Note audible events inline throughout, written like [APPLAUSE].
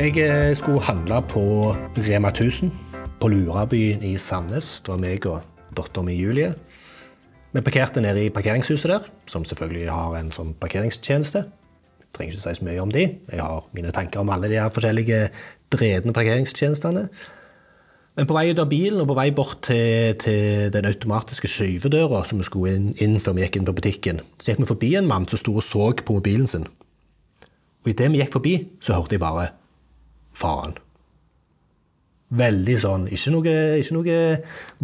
Jeg eh, skulle handle på Rema 1000 på Lurabyen i Sandnes. Det var meg og dattera mi Julie. Vi parkerte nede i parkeringshuset der, som selvfølgelig har en sånn parkeringstjeneste. Jeg trenger ikke si så mye om de. Jeg har mine tanker om alle de her forskjellige dredne parkeringstjenestene. Men på vei ut av bilen og på vei bort til, til den automatiske skyvedøra som vi skulle inn, inn før vi gikk inn på butikken, så gikk vi forbi en mann som sto og så på mobilen sin. Og idet vi gikk forbi, så hørte jeg bare faen. Veldig sånn Ikke noe, ikke noe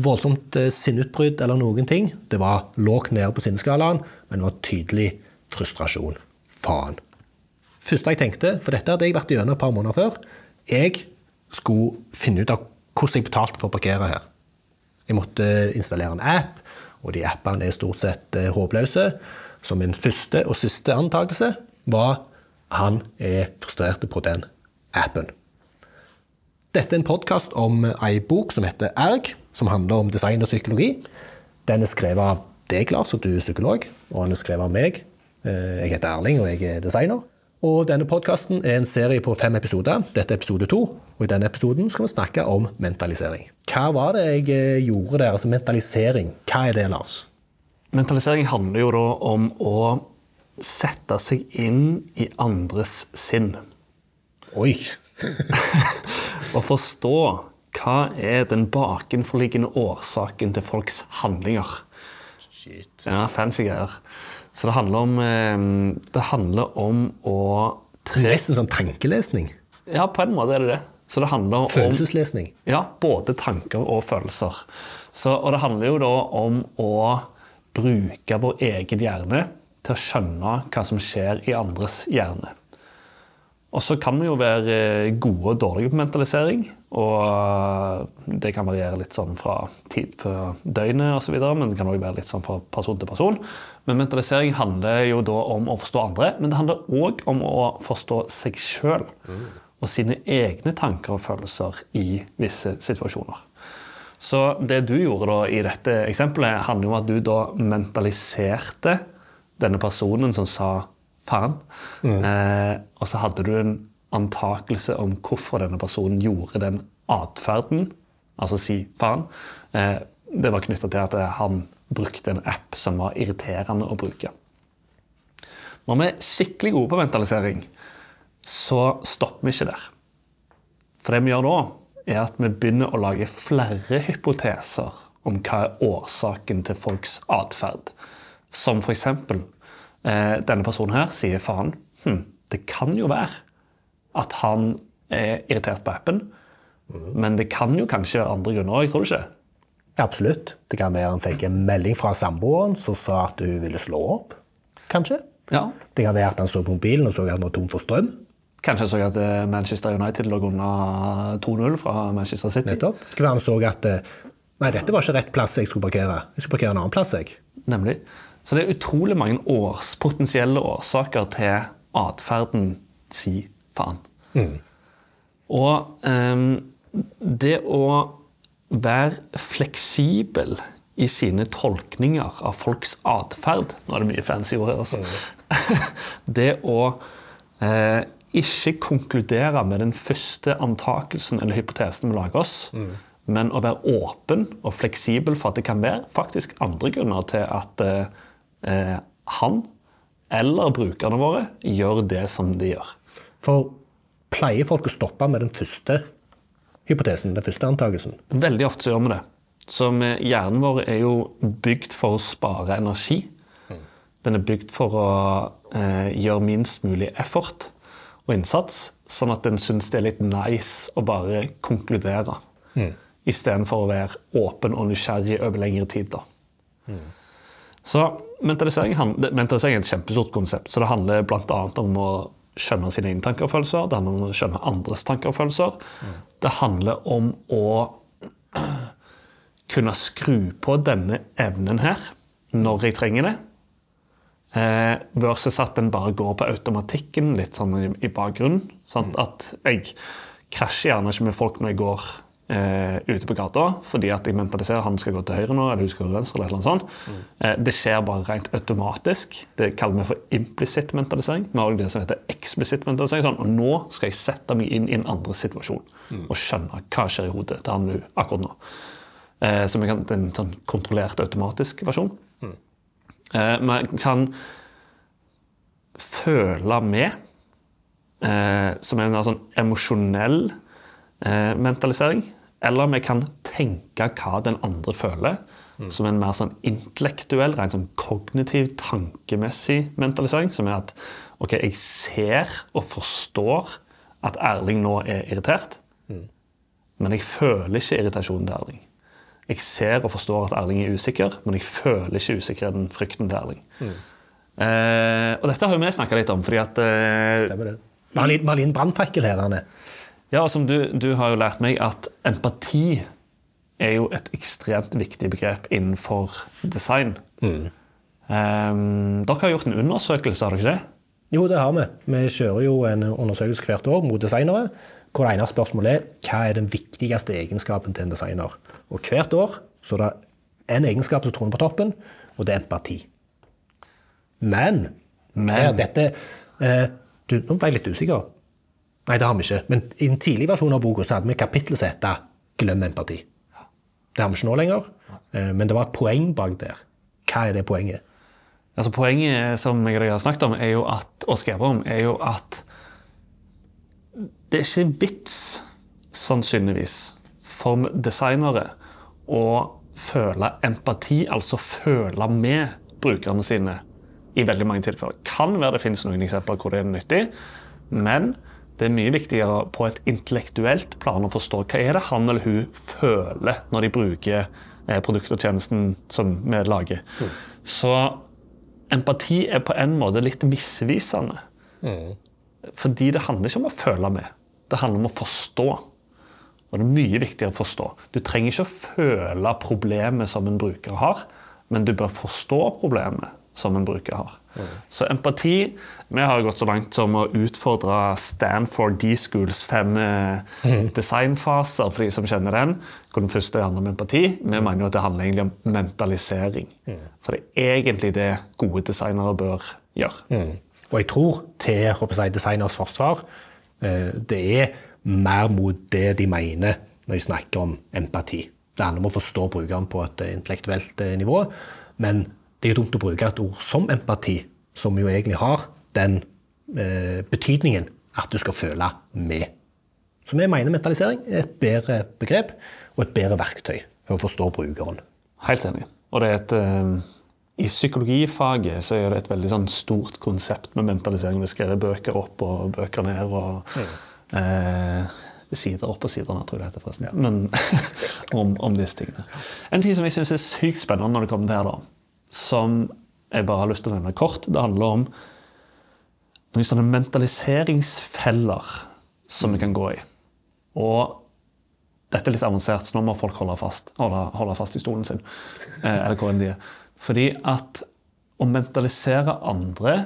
voldsomt eh, sinneutbrudd eller noen ting. Det var lågt nede på sinneskalaen, men det var tydelig frustrasjon. Faen. Første jeg tenkte, for dette hadde jeg vært gjennom et par måneder før, jeg skulle finne ut av hvordan jeg betalte for å parkere her. Jeg måtte installere en app, og de appene er stort sett eh, håpløse. Så min første og siste antakelse var han er frustrert på den appen. Dette er en podkast om ei bok som heter Erg, som handler om design og psykologi. Den er skrevet av deg, Lars, og du er psykolog, og den er skrevet av meg. Eh, jeg heter Erling, og jeg er designer. Og denne podkasten er en serie på fem episoder. Dette er episode to. Og i denne episoden skal vi snakke om mentalisering. Hva var det jeg eh, gjorde der? Altså mentalisering. Hva er det, Lars? Mentalisering handler jo da om å sette seg inn i andres sinn. Oi. [LAUGHS] Og forstå hva er den bakenforliggende årsaken til folks handlinger. Shit. Ja, fancy greier. Så det handler om, eh, det handler om å tre... Nesten sånn tankelesning. Ja, på en måte er det det. Så det handler om Følelseslesning. Ja, både tanker og følelser. Så, og det handler jo da om å bruke vår egen hjerne til å skjønne hva som skjer i andres hjerne. Og så kan vi jo være gode og dårlige på mentalisering. Og det kan variere litt sånn fra tid på døgnet osv., men det kan også være litt sånn fra person til person. Men mentalisering handler jo da om å forstå andre, men det handler òg om å forstå seg sjøl. Og sine egne tanker og følelser i visse situasjoner. Så det du gjorde da i dette eksempelet, handler jo om at du da mentaliserte denne personen som sa faen. Eh, og så hadde du en antakelse om hvorfor denne personen gjorde den atferden, altså si faen. Eh, det var knytta til at han brukte en app som var irriterende å bruke. Når vi er skikkelig gode på mentalisering, så stopper vi ikke der. For det vi gjør da, er at vi begynner å lage flere hypoteser om hva er årsaken til folks atferd. Som f.eks. Eh, denne personen her sier faen. Hm, det kan jo være at han er irritert på appen. Men det kan jo kanskje være andre grunner òg, tror du ikke? Absolutt. Det kan være han fikk en melding fra samboeren som sa at hun ville slå opp. Kanskje. Ja. Det kan være at han så på mobilen og så at han var tom for strøm. Kanskje han så at eh, Manchester United lå under 2-0 fra Manchester City. Nettopp. Det kan være han så at eh, Nei, dette var ikke rett plass jeg skulle parkere. Jeg skulle parkere en annen plass. jeg. Nemlig. Så det er utrolig mange års, potensielle årsaker til atferden si faen. Og um, det å være fleksibel i sine tolkninger av folks atferd Nå er det mye fancy ord her, altså. [LAUGHS] det å eh, ikke konkludere med den første antakelsen eller hypotesen vi lager oss, men å være åpen og fleksibel for at det kan være faktisk andre grunner til at eh, han eller brukerne våre gjør det som de gjør. For pleier folk å stoppe med den første hypotesen, den første antakelsen? Veldig ofte så gjør vi det. Så hjernen vår er jo bygd for å spare energi. Den er bygd for å eh, gjøre minst mulig effort og innsats, sånn at den syns det er litt nice å bare konkludere. Mm. Istedenfor å være åpen og nysgjerrig over lengre tid. da. Så mentalisering, mentalisering er et kjempestort konsept. Så det handler bl.a. om å skjønne sine egne tanker og følelser. Det handler om å skjønne andres tanker og følelser. Det handler om å [CLEARS THROAT] kunne skru på denne evnen her når jeg trenger det. Eh, versus at den bare går på automatikken litt sånn i, i bakgrunnen. Sant? At jeg krasjer gjerne ikke med folk når jeg går ute på gata fordi at jeg mentaliserer han skal gå til høyre nå, eller hun skal gå til venstre. eller noe sånt. Eh, det skjer bare rent automatisk. Det kaller vi for implicit mentalisering. Vi har også det som heter explicit mentalisering. Sånn, og nå skal jeg sette meg inn i en andre situasjon og skjønne hva skjer i hodet til han hun akkurat nå. Eh, så vi kan, det er en sånn kontrollert automatisk versjon. Eh, vi kan føle med, eh, som er en sånn emosjonell eh, mentalisering. Eller vi kan tenke hva den andre føler, som en mer sånn intellektuell, rent sånn kognitiv, tankemessig mentalisering. Som er at ok, jeg ser og forstår at Erling nå er irritert, men jeg føler ikke irritasjonen til Erling. Jeg ser og forstår at Erling er usikker, men jeg føler ikke usikkerheten, frykten til Erling. Eh, og dette har vi snakka litt om, fordi at eh, Stemmer det. En- vi brannfakkel her. Arne. Ja, og som du, du har jo lært meg at empati er jo et ekstremt viktig begrep innenfor design. Ehm, dere har gjort en undersøkelse, har dere ikke det? Jo, det har vi. Vi kjører jo en undersøkelse hvert år mot designere. Hvor det ene spørsmålet er hva er den viktigste egenskapen til en designer. Og hvert år så er det en egenskap som troner på toppen, og det er empati. Men, Men. her, dette eh, du, Nå ble jeg litt usikker. Nei, det har vi ikke. Men i en tidlig versjon av boka hadde vi kapittel som het 'Glem empati'. Det har vi ikke nå lenger. Eh, men det var et poeng bak der. Hva er det poenget? Altså Poenget som jeg har snakket om, er jo at, og skrevet om, er jo at det er ikke vits, sannsynligvis, for designere å føle empati, altså føle med brukerne sine, i veldig mange tilfeller. Kan være det finnes noen eksempler hvor det er nyttig, men det er mye viktigere på et intellektuelt plan å forstå hva er det han eller hun føler når de bruker eh, produktet og tjenesten som vi lager. Så empati er på en måte litt misvisende. Fordi det handler ikke om å føle med, det handler om å forstå. Og det er mye viktigere å forstå. Du trenger ikke å føle problemet som en bruker har, men du bør forstå problemet som en bruker har. Så empati Vi har gått så langt som å utfordre Stanford D-Schools fem eh, [LAUGHS] designfaser, for de som kjenner den. Hvor den første handler om empati. Vi mener jo at det handler egentlig om mentalisering. For det er egentlig det gode designere bør gjøre. Og jeg tror, til jeg designers forsvar, eh, det er mer mot det de mener når de snakker om empati. Det handler om å forstå brukeren på et eh, intellektuelt nivå. Men det er jo dumt å bruke et ord som empati, som jo egentlig har den eh, betydningen at du skal føle med. Så vi mener mentalisering er et bedre begrep og et bedre verktøy for å forstå brukeren. Helt enig. Og det er et, eh, I psykologifaget så er det et veldig sånn stort konsept med mentalisering. Vi skriver bøker opp og bøker ned. og eh, Sider opp og sider ned, tror jeg det heter. forresten. Men [LAUGHS] om, om disse tingene. En ting som jeg syns er sykt spennende når det kommer til her, da, som jeg bare har lyst til å nevne kort, det handler om noen sånne mentaliseringsfeller som vi kan gå i. Og dette er litt avansert, så nå må folk holde fast, holde, holde fast i stolen sin. Eh, eller hvor enn de er. Fordi at å mentalisere andre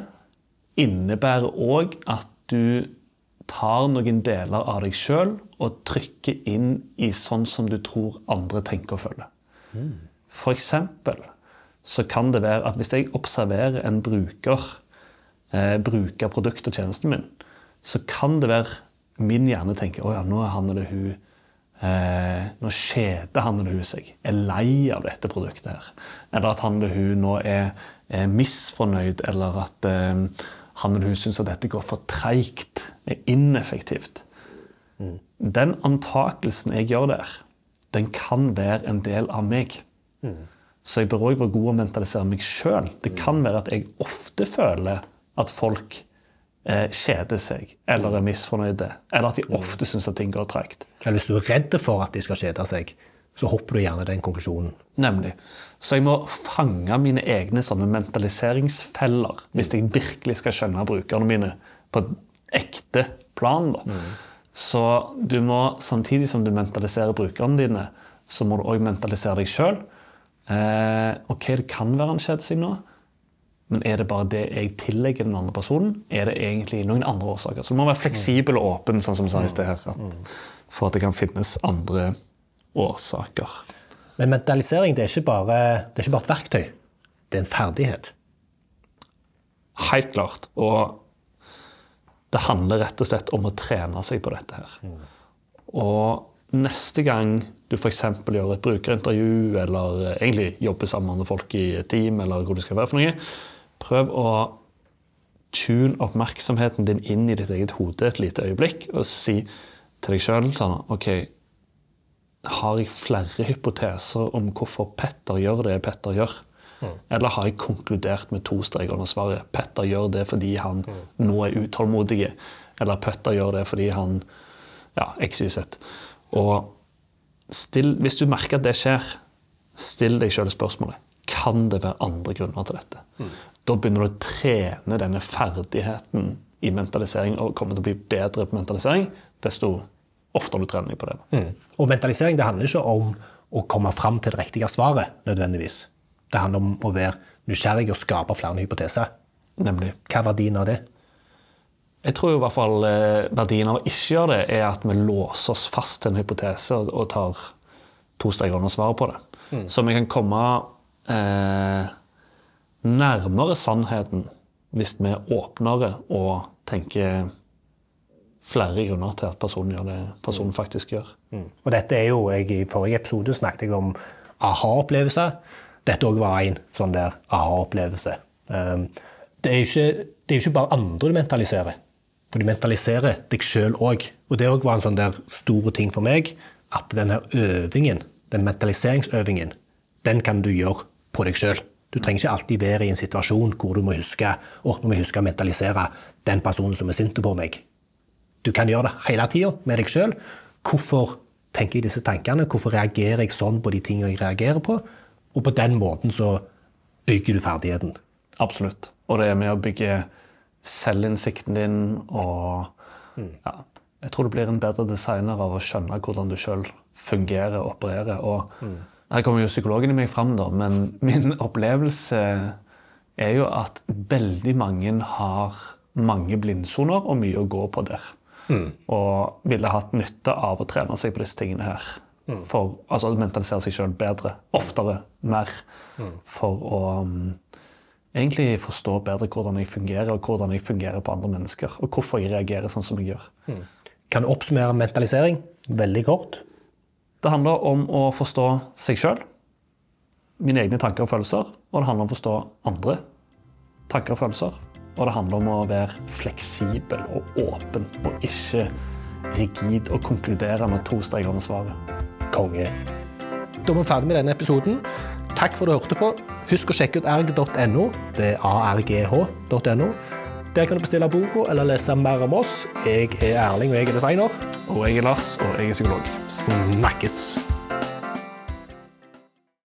innebærer òg at du tar noen deler av deg sjøl og trykker inn i sånn som du tror andre tenker og føler. For eksempel så kan det være at hvis jeg observerer en bruker eh, bruke produktet og tjenesten min, så kan det være min hjerne tenker at ja, nå er han eller hun eh, Nå kjeder han eller hun seg, er lei av dette produktet her. Eller at han eller hun nå er, er misfornøyd, eller at eh, han eller hun syns at dette går for treigt, er ineffektivt. Den antakelsen jeg gjør der, den kan være en del av meg. Så jeg bør òg være god å mentalisere meg sjøl. Det kan være at jeg ofte føler at folk eh, kjeder seg eller er misfornøyde. Eller at de ofte syns at ting går tregt. Ja, hvis du er redd for at de skal kjede seg, så hopper du gjerne den konklusjonen. Nemlig. Så jeg må fange mine egne sånne mentaliseringsfeller hvis jeg virkelig skal skjønne brukerne mine på et ekte plan. da. Så du må, samtidig som du mentaliserer brukerne dine, så må du òg mentalisere deg sjøl. Eh, ok, det kan være kjeder seg nå, men er det bare det jeg tillegger den andre personen? Er det egentlig noen andre årsaker? Så du må være fleksibel og åpen, sånn som sa i sted her, at, for at det kan finnes andre årsaker. Men mentalisering det er, ikke bare, det er ikke bare et verktøy. Det er en ferdighet. Helt klart. Og det handler rett og slett om å trene seg på dette her. Og neste gang du f.eks. gjør et brukerintervju, eller egentlig jobber sammen med andre folk i et team, eller hvor du skal være for noe, prøv å tune oppmerksomheten din inn i ditt eget hode et lite øyeblikk og si til deg sjøl sånn OK, har jeg flere hypoteser om hvorfor Petter gjør det Petter gjør? Eller har jeg konkludert med to streker under svaret? Petter gjør det fordi han nå er utålmodig. Eller Petter gjør det fordi han Ja, XYZ. Og still, hvis du merker at det skjer, still deg sjøl spørsmålet kan det være andre grunner til dette. Da begynner du å trene denne ferdigheten i mentalisering og kommer til å bli bedre på mentalisering desto oftere du trener deg på det. Og mentalisering det handler ikke om å komme fram til det riktige svaret, nødvendigvis. Det handler om å være nysgjerrig og skape flere hypoteser. Nemlig. Hva er verdien av det? Jeg tror i hvert fall eh, verdien av å ikke gjøre det, er at vi låser oss fast til en hypotese og, tar to streker under svaret på det. Så vi kan komme eh, nærmere sannheten hvis vi er åpnere og tenker flere grunner til at personen gjør det personen faktisk gjør. Og dette er jo, jeg, I forrige episode snakket jeg om aha-opplevelser. Dette òg var en sånn der aha-opplevelse. Um, det, er ikke, er ikke bare andre du mentaliserer. For du mentaliserer deg sjøl òg. Og det òg var en sånn der store ting for meg. At denne øvingen, den mentaliseringsøvingen, den kan du gjøre på deg sjøl. Du trenger ikke alltid være i en situasjon hvor du må huske å, må huske å mentalisere den personen som er sint på meg. Du kan gjøre det hele tida med deg sjøl. Hvorfor tenker jeg disse tankene? Hvorfor reagerer jeg sånn på de tingene jeg reagerer på? Og på den måten så bygger du ferdigheten. Absolutt. Og det er med å bygge selvinnsikten din og ja, Jeg tror du blir en bedre designer av å skjønne hvordan du sjøl fungerer og opererer. Og her kommer jo psykologen i meg fram, da, men min opplevelse er jo at veldig mange har mange blindsoner og mye å gå på der. Og ville hatt nytte av å trene seg på disse tingene her. For altså mentalisere seg sjøl bedre, oftere, mer. For å um, egentlig forstå bedre hvordan jeg fungerer, og hvordan jeg fungerer på andre mennesker. Og hvorfor jeg reagerer sånn som jeg gjør. Kan du oppsummere mentalisering veldig kort? Det handler om å forstå seg sjøl, mine egne tanker og følelser. Og det handler om å forstå andre tanker og følelser. Og det handler om å være fleksibel og åpen, og ikke rigid og konkludere med to streker under svaret. Konge. Da er vi ferdig med denne episoden. Takk for at du hørte på. Husk å sjekke ut erg.no. Det er argh.no. Der kan du bestille boka eller lese mer om oss. Jeg er Erling, og jeg er designer. Og jeg er Lars, og jeg er psykolog. Snakkes!